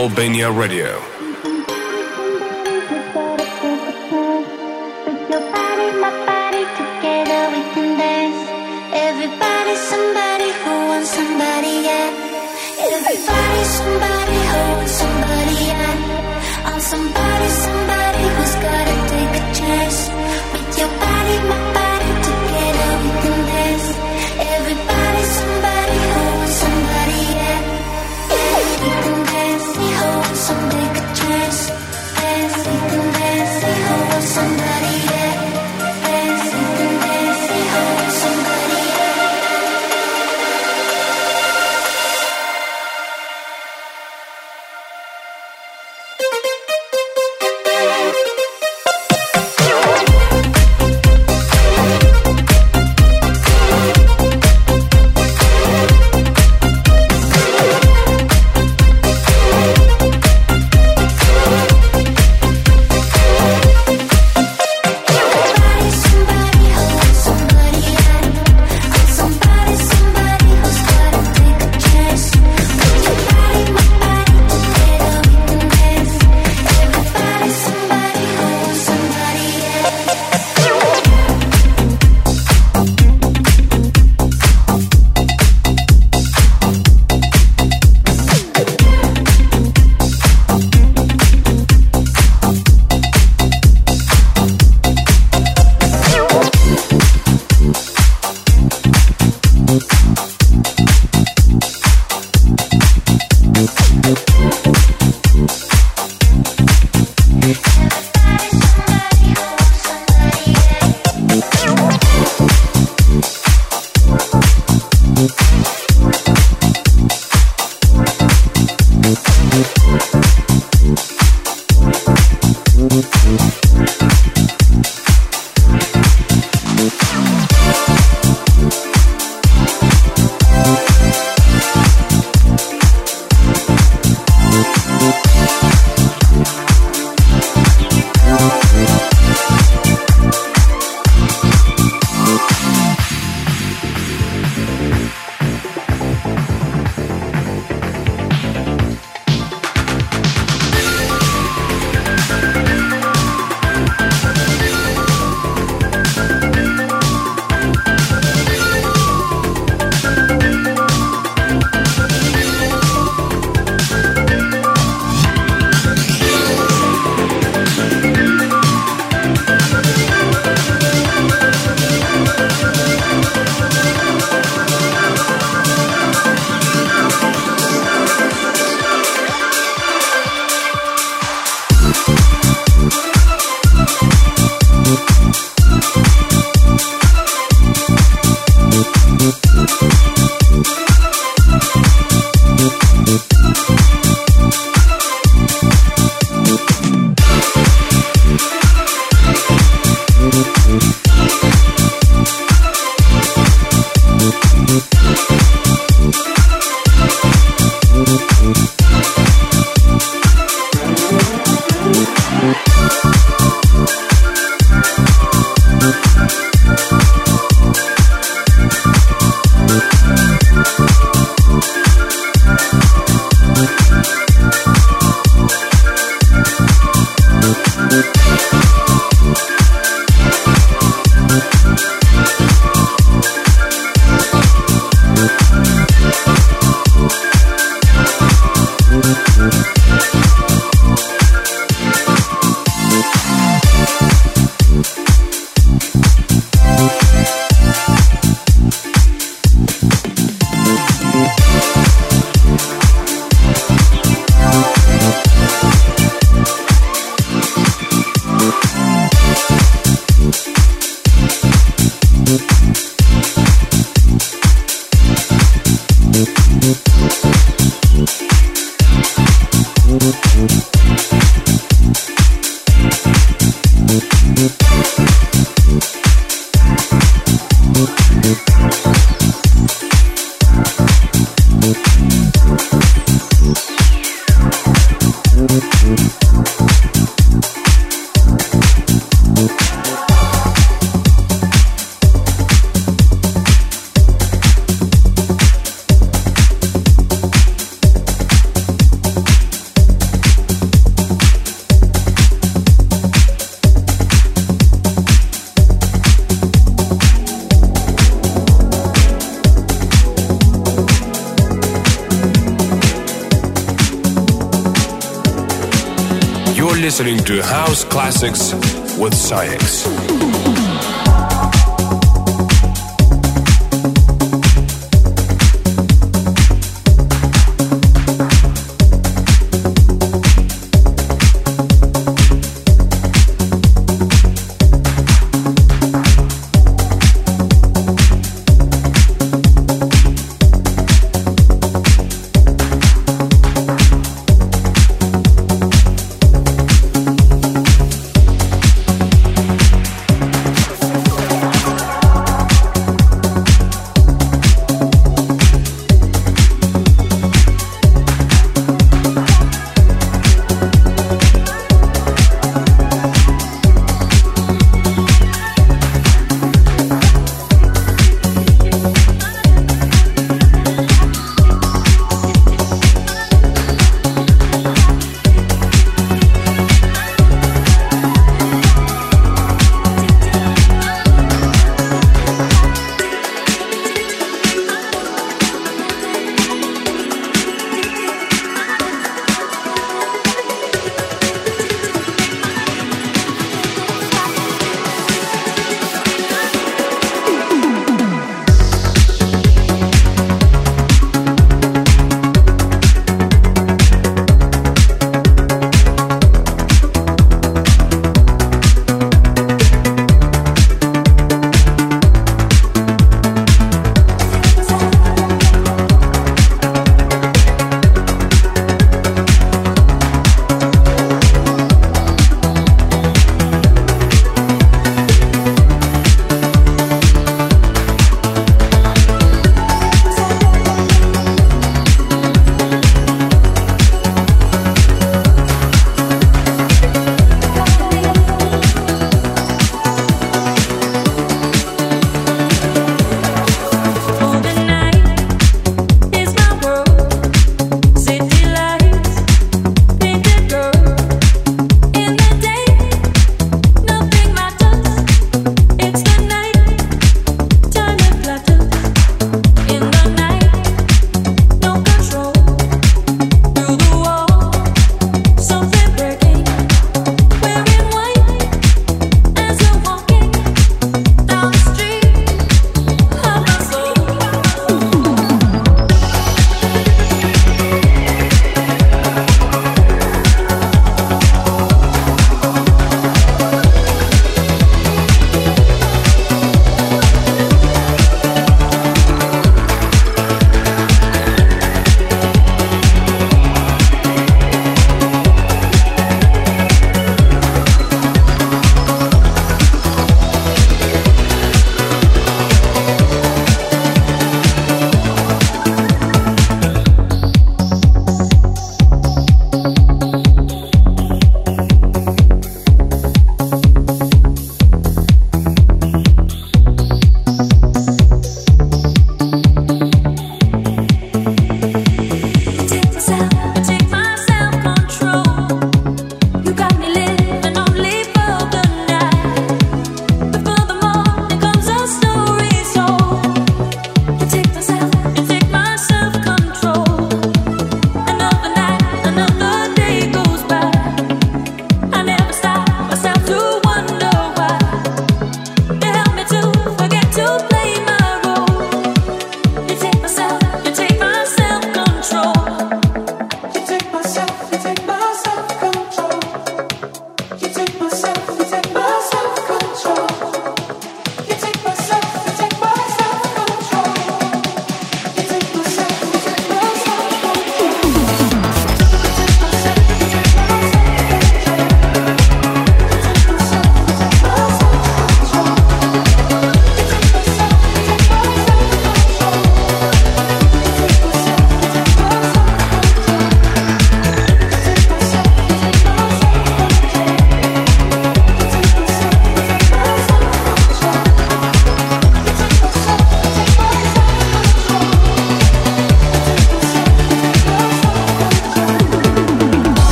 Albania Radio. Classics with SAIX.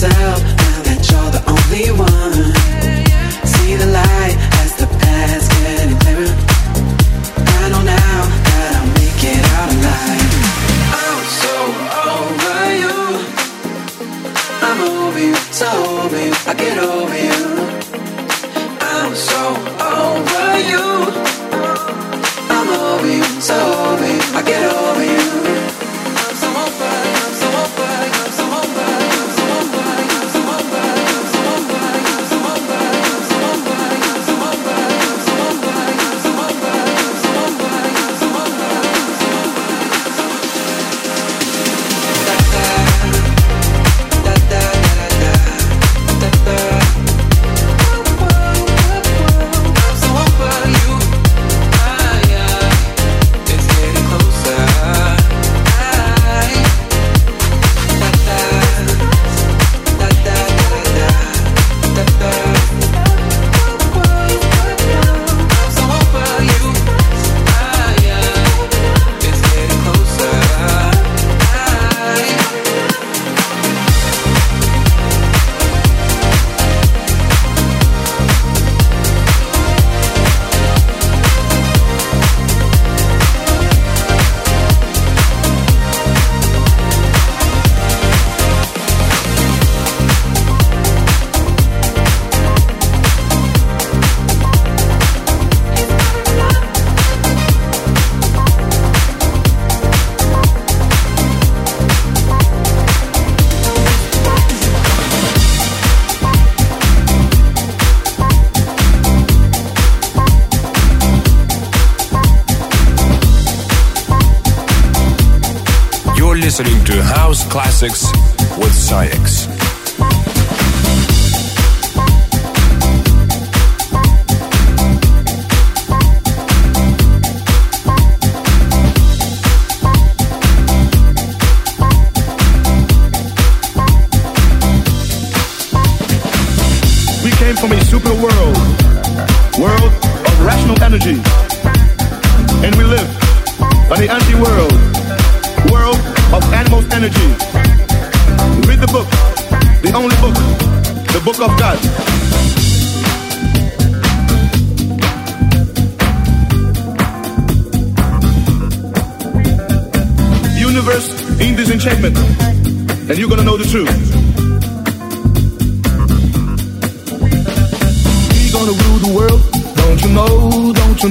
Myself House Classics with SAIX.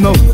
personal.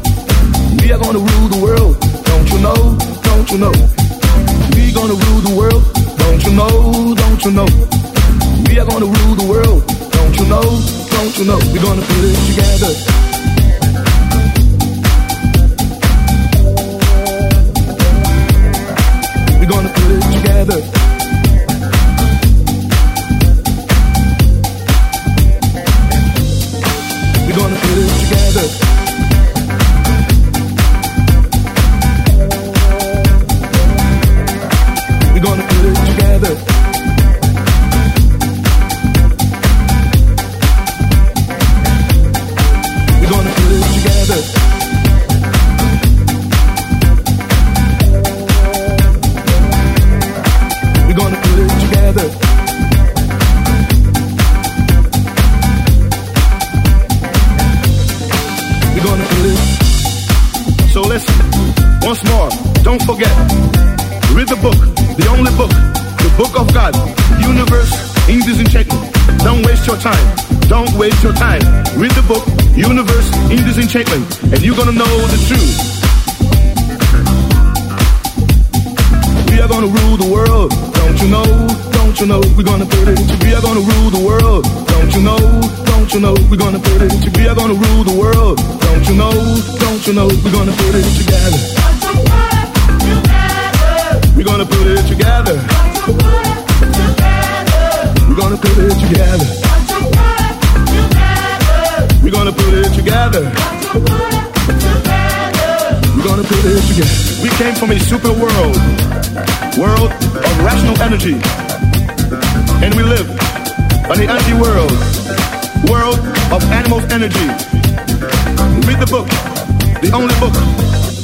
The only book,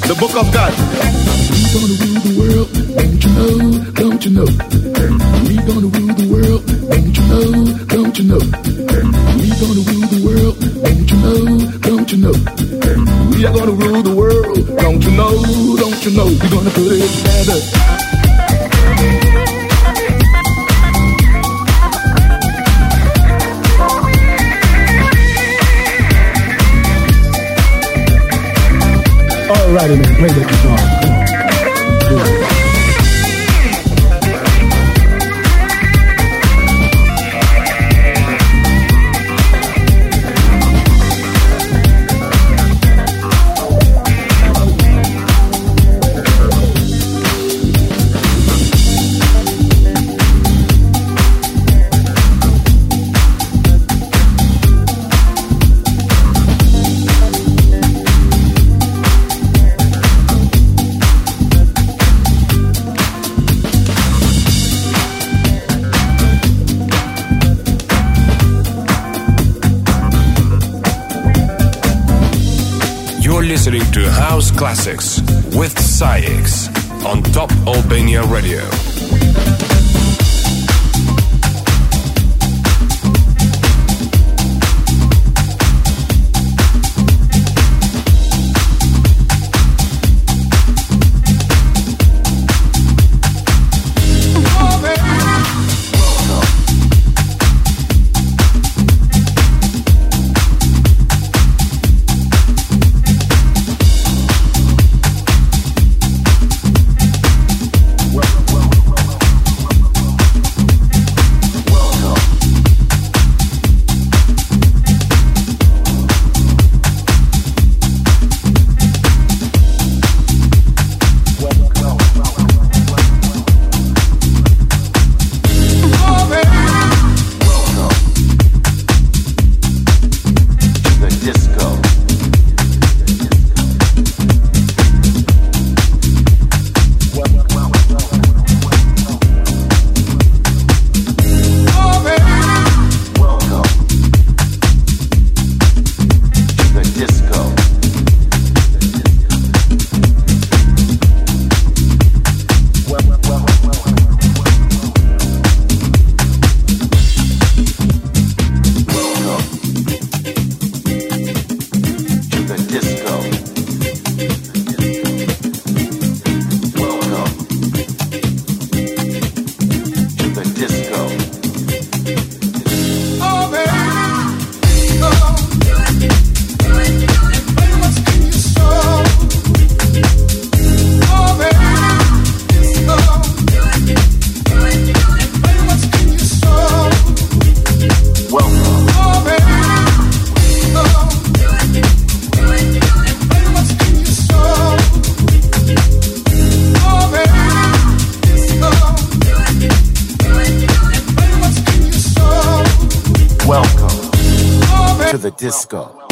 the book of God. We gonna rule the world, don't you know, don't you know? We gonna rule the world, don't you know, don't you know? We gonna rule the world, don't you know, don't you know? We are gonna rule the world, don't you know, don't you know? We're gonna put it together. Alrighty man, play that Classics with SAIX on Top Albania Radio. Disco.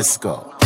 Disco.